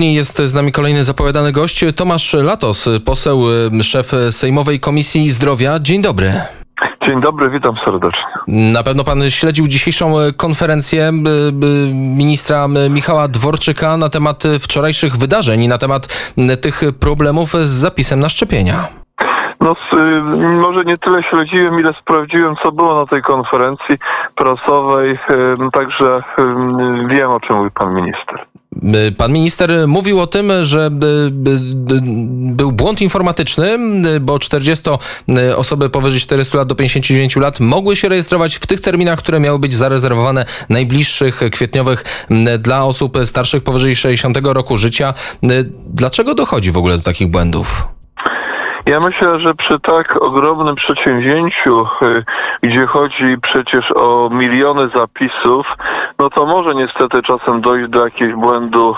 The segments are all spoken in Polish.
Jest z nami kolejny zapowiadany gość, Tomasz Latos, poseł, szef Sejmowej Komisji Zdrowia. Dzień dobry. Dzień dobry, witam serdecznie. Na pewno pan śledził dzisiejszą konferencję ministra Michała Dworczyka na temat wczorajszych wydarzeń i na temat tych problemów z zapisem na szczepienia. No, może nie tyle śledziłem, ile sprawdziłem, co było na tej konferencji prasowej, także wiem, o czym mówi pan minister. Pan minister mówił o tym, że był błąd informatyczny, bo 40 osoby powyżej 400 lat do 59 lat mogły się rejestrować w tych terminach, które miały być zarezerwowane najbliższych kwietniowych dla osób starszych powyżej 60 roku życia. Dlaczego dochodzi w ogóle do takich błędów? Ja myślę, że przy tak ogromnym przedsięwzięciu, y, gdzie chodzi przecież o miliony zapisów, no to może niestety czasem dojść do jakiegoś błędu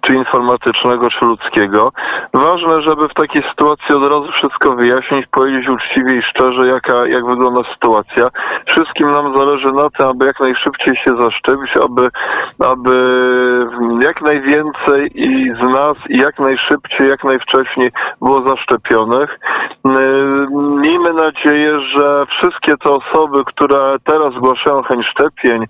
czy informatycznego, czy ludzkiego. Ważne, żeby w takiej sytuacji od razu wszystko wyjaśnić, powiedzieć uczciwie i szczerze, jaka, jak wygląda sytuacja. Wszystkim nam zależy na tym, aby jak najszybciej się zaszczepić, aby, aby jak najwięcej i z nas i jak najszybciej, jak najwcześniej było zaszczepionych. Miejmy nadzieję, że wszystkie te osoby, które teraz zgłaszają chęć szczepień,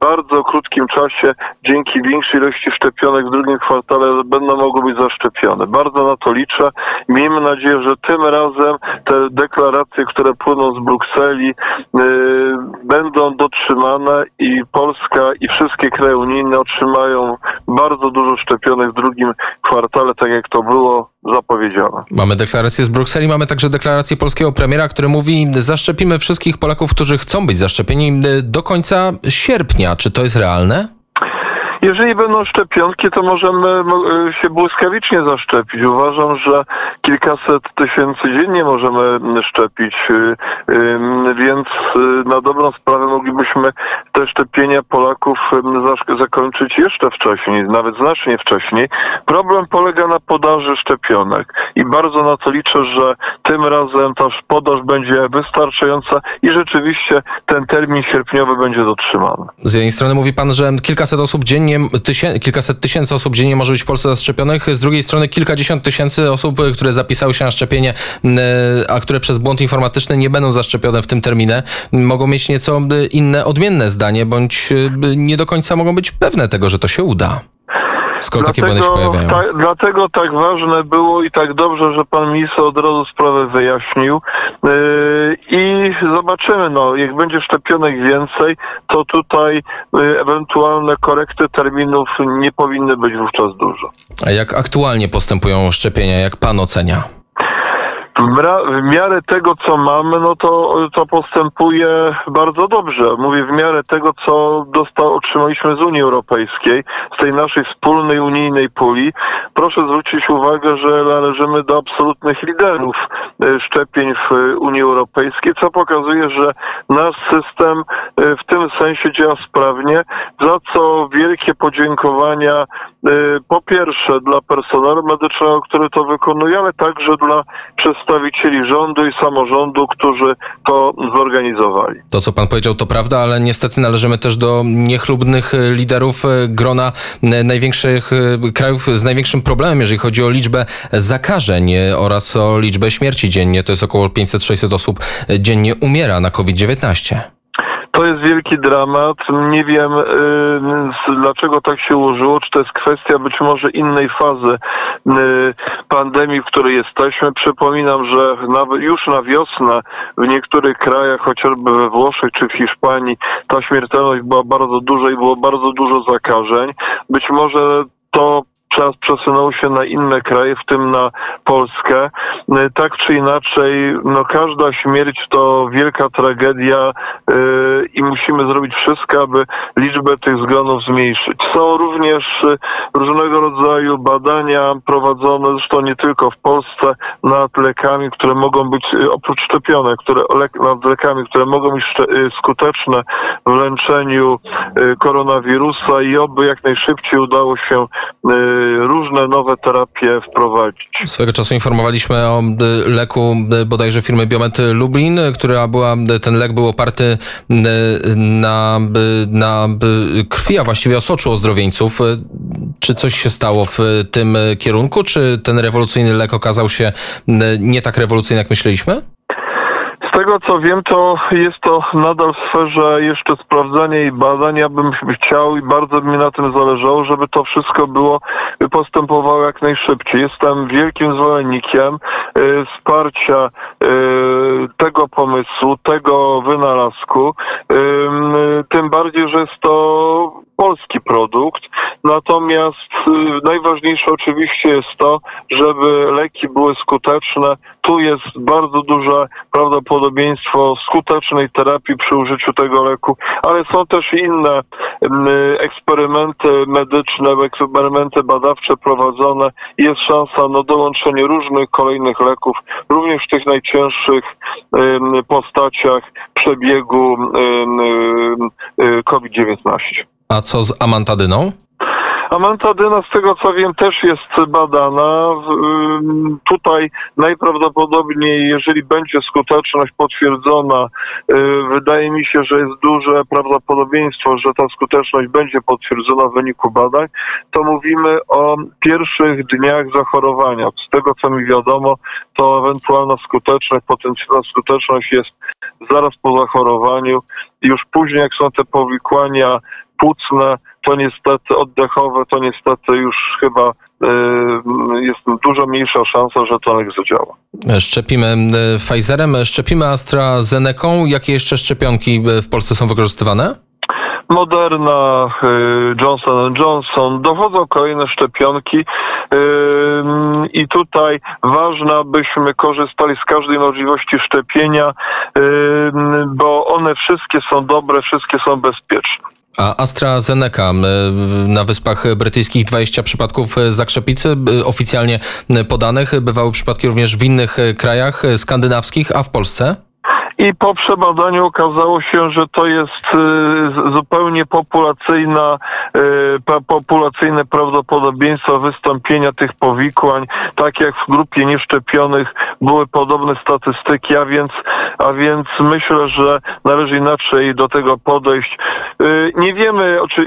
bardzo krótkim czasie dzięki większej ilości szczepionek w drugim kwartale będą mogły być zaszczepione. Bardzo na to liczę. Miejmy nadzieję, że tym razem te deklaracje, które płyną z Brukseli, yy, będą dotrzymane i Polska i wszystkie kraje unijne otrzymają bardzo dużo szczepionek w drugim kwartale, tak jak to było zapowiedziane. Mamy deklarację z Brukseli, mamy także deklarację polskiego premiera, który mówi, zaszczepimy wszystkich Polaków, którzy chcą być zaszczepieni do końca sierpnia. Czy to jest realne? Jeżeli będą szczepionki, to możemy e, się błyskawicznie zaszczepić. Uważam, że kilkaset tysięcy dziennie możemy szczepić, e, więc e, na dobrą sprawę moglibyśmy te szczepienia Polaków zakończyć jeszcze wcześniej, nawet znacznie wcześniej. Problem polega na podaży szczepionek i bardzo na to liczę, że tym razem ta podaż będzie wystarczająca i rzeczywiście ten termin sierpniowy będzie dotrzymany. Z jednej strony mówi pan, że kilkaset osób dziennie dziennie, kilkaset tysięcy osób dziennie może być w Polsce zaszczepionych, z drugiej strony kilkadziesiąt tysięcy osób, które zapisały się na szczepienie, a które przez błąd informatyczny nie będą zaszczepione w tym terminie, mogą mieć nieco inne, odmienne zdanie, bądź nie do końca mogą być pewne tego, że to się uda. Skoro dlatego, takie błędy się pojawiają. Ta, dlatego tak ważne było i tak dobrze, że pan minister od razu sprawę wyjaśnił. Yy, I zobaczymy, no, jak będzie szczepionek więcej, to tutaj yy, ewentualne korekty terminów nie powinny być wówczas dużo. A jak aktualnie postępują szczepienia, jak pan ocenia? W miarę tego, co mamy, no to, to postępuje bardzo dobrze. Mówię w miarę tego, co dostał, otrzymaliśmy z Unii Europejskiej, z tej naszej wspólnej unijnej puli. Proszę zwrócić uwagę, że należymy do absolutnych liderów e, szczepień w Unii Europejskiej, co pokazuje, że nasz system e, w tym sensie działa sprawnie, za co wielkie podziękowania e, po pierwsze dla personelu medycznego, który to wykonuje, ale także dla przedstawicieli przedstawicieli rządu i samorządu, którzy to zorganizowali. To, co pan powiedział, to prawda, ale niestety należymy też do niechlubnych liderów e, grona e, największych e, krajów z największym problemem, jeżeli chodzi o liczbę zakażeń oraz o liczbę śmierci dziennie. To jest około 500-600 osób dziennie umiera na COVID-19. To jest wielki dramat. Nie wiem, y, dlaczego tak się ułożyło. Czy to jest kwestia być może innej fazy y, pandemii, w której jesteśmy. Przypominam, że już na wiosnę w niektórych krajach, chociażby we Włoszech czy w Hiszpanii, ta śmiertelność była bardzo duża i było bardzo dużo zakażeń. Być może to czas przesunął się na inne kraje, w tym na Polskę. Y, tak czy inaczej, no każda śmierć to wielka tragedia yy, i musimy zrobić wszystko, aby liczbę tych zgonów zmniejszyć. Są również y, różnego rodzaju badania prowadzone, zresztą nie tylko w Polsce, nad lekami, które mogą być, oprócz szczepionek, które, nad lekami, które mogą być skuteczne w leczeniu koronawirusa i oby jak najszybciej udało się różne nowe terapie wprowadzić. Swego czasu informowaliśmy o y, leku y, bodajże firmy Biomet Lublin, która była, y, ten lek był oparty na, na krwi, a właściwie osoczu ozdrowieńców. Y, Czy coś się stało w tym kierunku? Czy ten rewolucyjny lek okazał się nie tak rewolucyjny, jak myśleliśmy? Tego co wiem, to jest to nadal w sferze jeszcze sprawdzania i badań. Ja bym chciał i bardzo mi na tym zależało, żeby to wszystko było postępowało jak najszybciej. Jestem wielkim zwolennikiem y, wsparcia y, tego pomysłu, tego wynalazku. Y, y, tym bardziej, że jest to polski produkt. Natomiast y, najważniejsze oczywiście jest to, żeby leki były skuteczne. Tu jest bardzo duże prawdopodobieństwo skutecznej terapii przy użyciu tego leku, ale są też inne mm, eksperymenty medyczne, eksperymenty badawcze prowadzone. Jest szansa na dołączenie różnych kolejnych leków, również w tych najcięższych ym, postaciach przebiegu ym, y, COVID-19. A co z amantadyną? Amantadyna, z tego co wiem, też jest badana. Tutaj najprawdopodobniej, jeżeli będzie skuteczność potwierdzona, y, wydaje mi się, że jest duże prawdopodobieństwo, że ta skuteczność będzie potwierdzona w wyniku badań, to mówimy o pierwszych dniach zachorowania. Z tego co mi wiadomo, to ewentualna skuteczność, potencjalna skuteczność jest zaraz po zachorowaniu. Już później, jak są te powikłania płucne, to niestety oddechowe, to niestety już chyba y, jest dużo mniejsza szansa, że to zadziała. Szczepimy y, Pfizerem, szczepimy AstraZeneką. Jakie jeszcze szczepionki y, w Polsce są wykorzystywane? Moderna, Johnson Johnson, dochodzą kolejne szczepionki i tutaj ważne, abyśmy korzystali z każdej możliwości szczepienia, bo one wszystkie są dobre, wszystkie są bezpieczne. A AstraZeneca na Wyspach Brytyjskich 20 przypadków y, zakrzepicy y, oficjalnie podanych. Bywały przypadki również w innych y, krajach skandynawskich, a w Polsce? I po przebadaniu okazało się, że to jest y, zupełnie populacyjna, y, populacyjne prawdopodobieństwo wystąpienia tych powikłań, tak jak w grupie nieszczepionych były podobne statystyki, a więc, a więc myślę, że należy inaczej do tego podejść. Y, Nie wiemy, czy,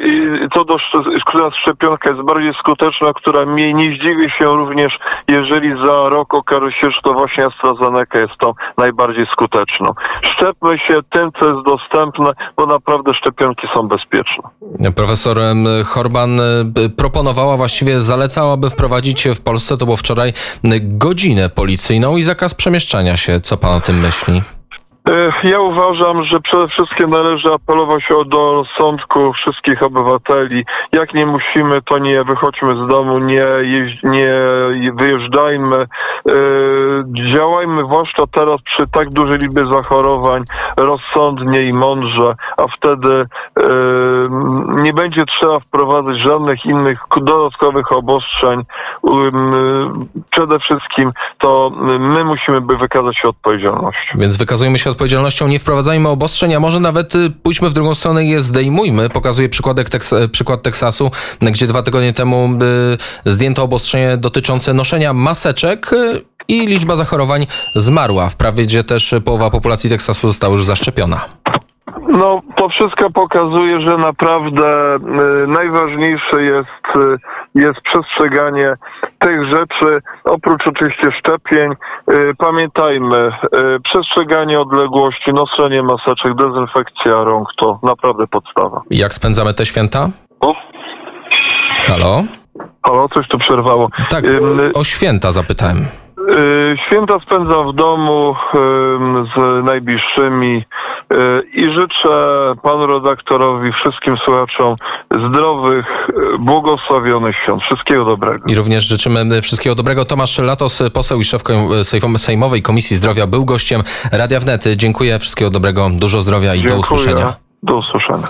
co do, która szczepionka jest bardziej skuteczna, która mniej. Nie zdziwię się również, jeżeli za rok okaże się, że to właśnie AstraZeneca jest tą najbardziej skuteczną. Szczepmy się tym, co jest dostępne, bo naprawdę szczepionki są bezpieczne. Profesor Horban y, proponowała, właściwie zalecała, aby wprowadzić w Polsce, to było wczoraj, godzinę policyjną i zakaz przemieszczania się. Co pan o tym myśli? E, Ja uważam, że przede wszystkim należy apelować o rozsądku wszystkich obywateli. Jak nie musimy, to nie wychodźmy z domu, nie, nie wyjeżdżajmy. E, Działajmy zwłaszcza teraz przy tak dużej liczbie zachorowań rozsądnie i mądrze, a wtedy e, nie będzie trzeba wprowadzać żadnych innych dodatkowych obostrzeń. Przede wszystkim to my musimy by wykazać się odpowiedzialnością. Więc wykazujemy się odpowiedzialnością, nie wprowadzajmy obostrzeń, a może nawet y, pójdźmy w drugą stronę i je zdejmujmy. Pokazuję przykładek Teks- przykład Teksasu, gdzie dwa tygodnie temu y, zdjęto obostrzenie dotyczące noszenia maseczek y, i liczba zachorowań zmarła. Wprawdzie też połowa populacji Teksasu została już zaszczepiona. No, to wszystko pokazuje, że naprawdę y, najważniejsze jest, y, jest przestrzeganie tych rzeczy, oprócz oczywiście szczepień. Y, pamiętajmy, przestrzeganie odległości, noszenie maseczek, dezynfekcja rąk to naprawdę podstawa. Jak spędzamy te święta? O, Halo? halo, coś tu przerwało. Tak, o święta zapytałem. Święta spędzam w domu z najbliższymi życzę panu redaktorowi, wszystkim słuchaczom zdrowych, y, błogosławionych świąt. Wszystkiego dobrego. I również życzymy wszystkiego dobrego. Tomasz Latos, poseł i szef Sejm- Sejmowej Komisji Zdrowia, był gościem Radia Wnet. Dziękuję, wszystkiego dobrego, dużo zdrowia i do usłyszenia. Do usłyszenia.